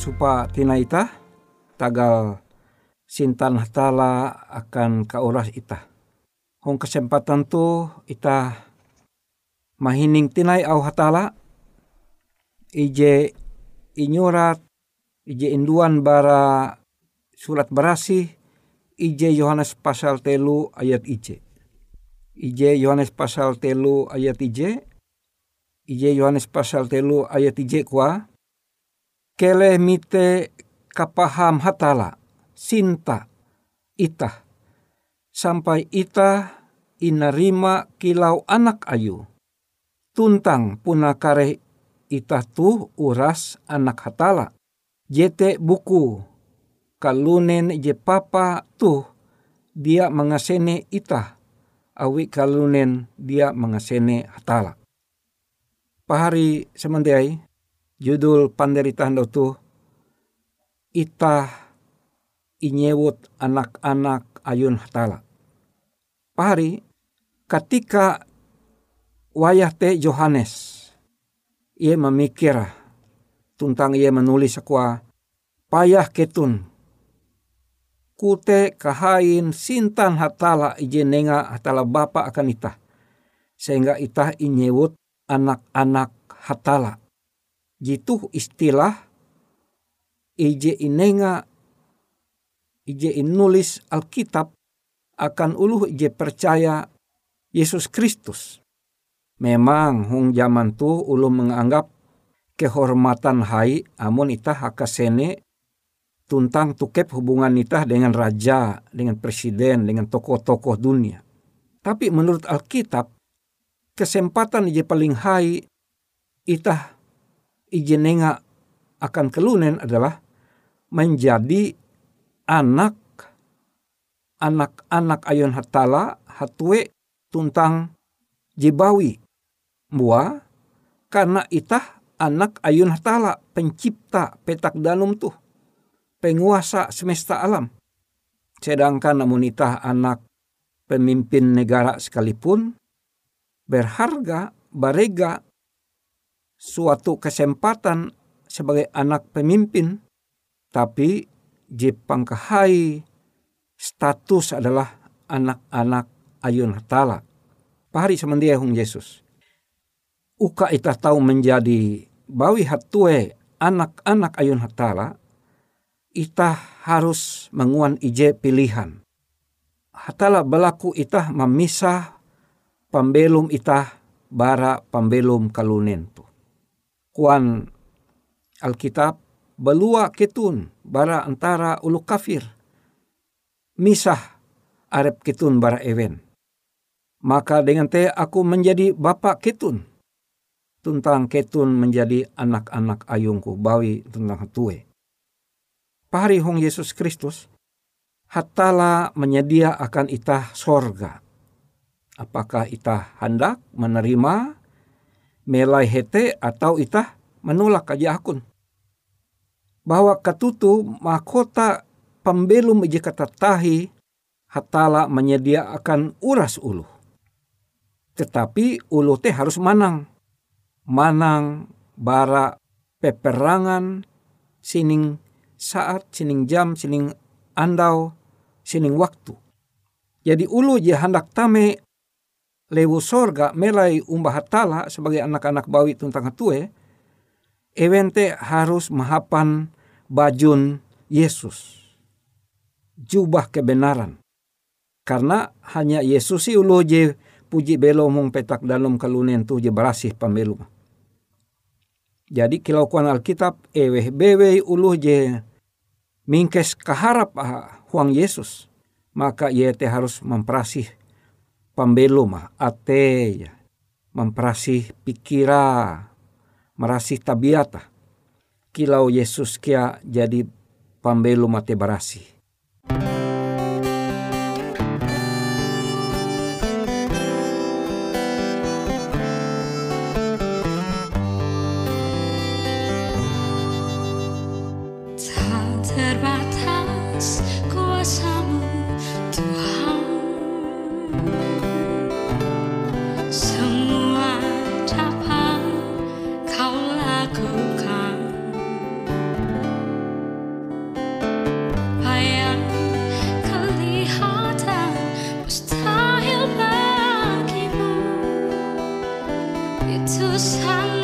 Supa tina ita tagal sintan hatala akan kauras ita. Hong kesempatan tu ita mahining tinai au hatala ije inyurat ije induan bara surat berasi ije Yohanes pasal telu ayat ije. Ije Yohanes pasal telu ayat ije. Ije Yohanes pasal telu ayat ije kwa kele mite kapaham hatala sinta ita. Sampai ita inarima kilau anak ayu. Tuntang punakare ita tu uras anak hatala. Jete buku kalunen je papa tu dia mengasene ita. Awi kalunen dia mengasene hatala. Pahari semendiai Judul panderitaan tu ita inyewut anak-anak ayun hatala. Pahari ketika wayah te Yohanes ia memikir tentang ia menulis sekua payah ketun kute kahain sintan hatala ijenenga hatala bapa akan ita sehingga ita inyewut anak-anak hatala jitu istilah ije inenga ije inulis Alkitab akan uluh ije percaya Yesus Kristus. Memang hung zaman tu ulu menganggap kehormatan hai amun ita hakasene tuntang tukep hubungan ita dengan raja, dengan presiden, dengan tokoh-tokoh dunia. Tapi menurut Alkitab, kesempatan ije paling hai ita ijenenga akan kelunen adalah menjadi anak anak-anak ayun hatala hatue tuntang jibawi. Mua karena itah anak ayun hatala pencipta petak danum tuh penguasa semesta alam. Sedangkan namun itah anak pemimpin negara sekalipun berharga barega suatu kesempatan sebagai anak pemimpin, tapi Jepang kahai status adalah anak-anak ayun hatala. Pahari semendia hung Yesus. Uka ita tahu menjadi bawi hatue anak-anak ayun hatala, ita harus menguan ije pilihan. Hatala belaku ita memisah pembelum ita bara pembelum kalunen tu kuan Alkitab belua ketun bara antara ulu kafir. Misah arep ketun bara ewen. Maka dengan te aku menjadi bapak ketun. Tuntang ketun menjadi anak-anak ayungku bawi tentang tue. Pahari hong Yesus Kristus, hatala menyedia akan itah sorga. Apakah itah hendak menerima melai hete atau itah menolak aja akun. Bahwa katutu mahkota pembelum ije kata tahi hatala menyediakan uras ulu. Tetapi ulu teh harus manang. Manang bara peperangan sining saat, sining jam, sining andau, sining waktu. Jadi ulu je hendak tame lewu sorga melai umbah hatala sebagai anak-anak bawi tuntang hatue, ewente harus mahapan bajun Yesus. Jubah kebenaran. Karena hanya Yesus si ulo je puji belo mong petak dalam kalunen tu je berasih pambelu. Jadi kilau kuan Alkitab eweh bewe ulu je mingkes kaharap ah, huang Yesus. Maka ia harus memperasih pambelum ate memperasih pikira merasih tabiata kilau Yesus kia jadi pambelum ate barasih You too shine.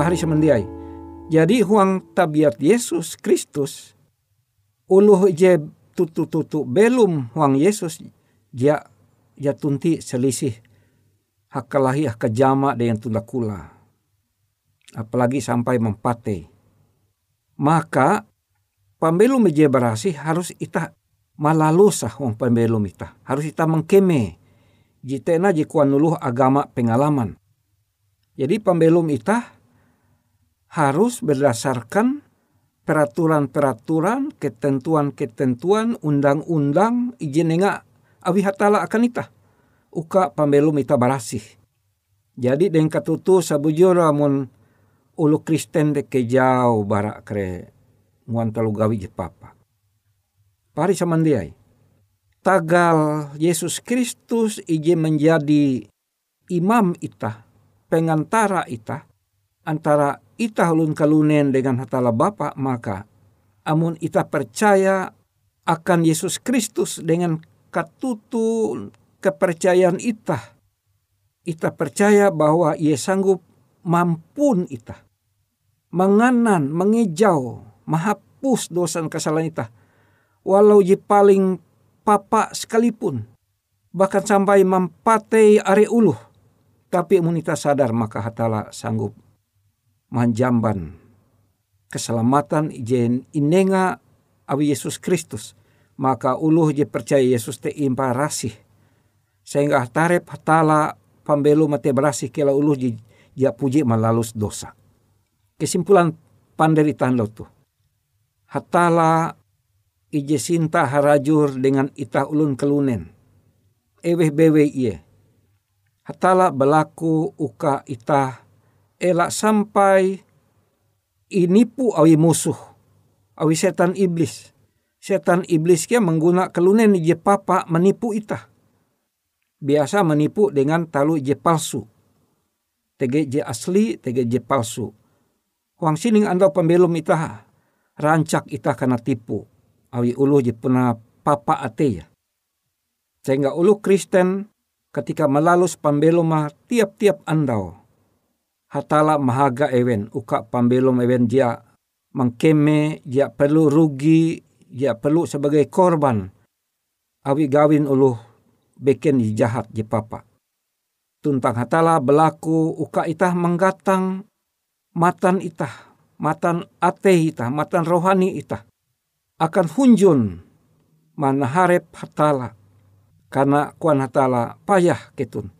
Hari semendiai. Jadi huang tabiat Yesus Kristus uluh je tutu-tutu belum huang Yesus dia ya tunti selisih hakalahi kejama dengan tulakula. Apalagi sampai mempate. Maka pembelum je berasi harus ita malalusah huang pembelum ita. Harus ita mengkeme. Jitena jikuan nuluh agama pengalaman. Jadi pembelum ita harus berdasarkan peraturan-peraturan, ketentuan-ketentuan, undang-undang, izin enggak awi hatala akan ita. Uka pambelum ita barasih. Jadi dengan katutu sabujur amun ulu Kristen de kejau barak kre nguan talu gawi je papa. Pari samandiai. Tagal Yesus Kristus ije menjadi imam ita, pengantara ita, antara ita ulun kalunen dengan hatala Bapa maka amun ita percaya akan Yesus Kristus dengan katutu kepercayaan ita. Ita percaya bahwa ia sanggup mampun ita. Menganan, mengejau, menghapus dosa kesalahan ita. Walau je paling papa sekalipun. Bahkan sampai mampatei are uluh. Tapi amun ita sadar maka hatala sanggup manjamban. Keselamatan ijen inenga awi Yesus Kristus maka uluh je percaya Yesus te impa rasih. Sehingga tarep hatala pambelu mate berasih kela uluh je ja puji malalus dosa. Kesimpulan panderitaan lo tu. Hatala ije sinta harajur dengan ita ulun kelunen. Eweh bewe iye. Hatala belaku uka ita elak sampai inipu awi musuh, awi setan iblis. Setan iblis kia mengguna kelunen je papa menipu ita. Biasa menipu dengan talu je palsu. Tege je asli, tege je palsu. Huang sining anda pembelum ita rancak ita karena tipu. Awi ulu je puna papa ate ya. Sehingga ulu Kristen ketika melalus pambelum tiap-tiap andau. Hatala mahaga ewen uka pambelum ewen dia mengkeme dia perlu rugi dia perlu sebagai korban. Awi gawin uluh beken jahat je papa. Tuntang hatala berlaku uka itah menggatang matan itah, matan ate itah, matan rohani itah. Akan hunjun mana harep hatala karena kuan hatala payah ketun.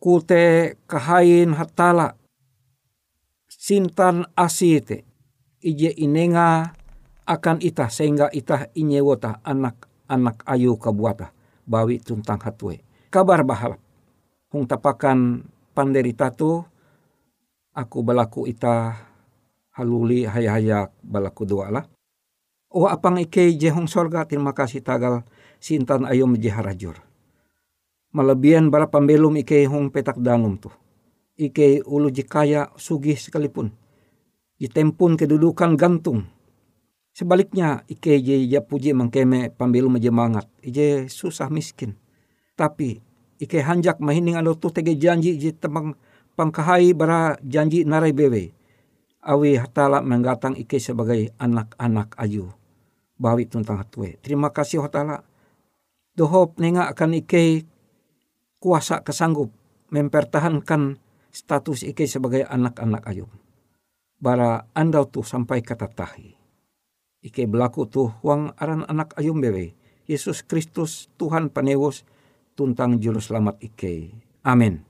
Kute kahain hatala sintan asite ije inenga akan itah sehingga itah inyewota anak-anak ayu kabuata bawi tuntang hatue. Kabar bahal hung tapakan panderita tu aku balaku itah haluli hayak balaku lah. Oh apang ike jehong sorga terima kasih tagal sintan ayom harajur. Malebihan bara pambelum ike hong petak danum tu. Ike ulu jikaya sugih sekalipun. Ditempun kedudukan gantung. Sebaliknya ike je ya puji mengkeme pambelum aja mangat. Ije susah miskin. Tapi ike hanjak mahining alo tu tege janji je temang pangkahai bara janji narai bewe. Awi hatala menggatang ike sebagai anak-anak ayu. Bawi tuntang hatwe. Terima kasih hatala dohop nenga akan ike kuasa kesanggup mempertahankan status ike sebagai anak-anak ayub. Bara andau tuh sampai kata tahi. Ike berlaku tuh wang aran anak ayum bewe. Yesus Kristus Tuhan panewos tuntang juru selamat ike. Amin.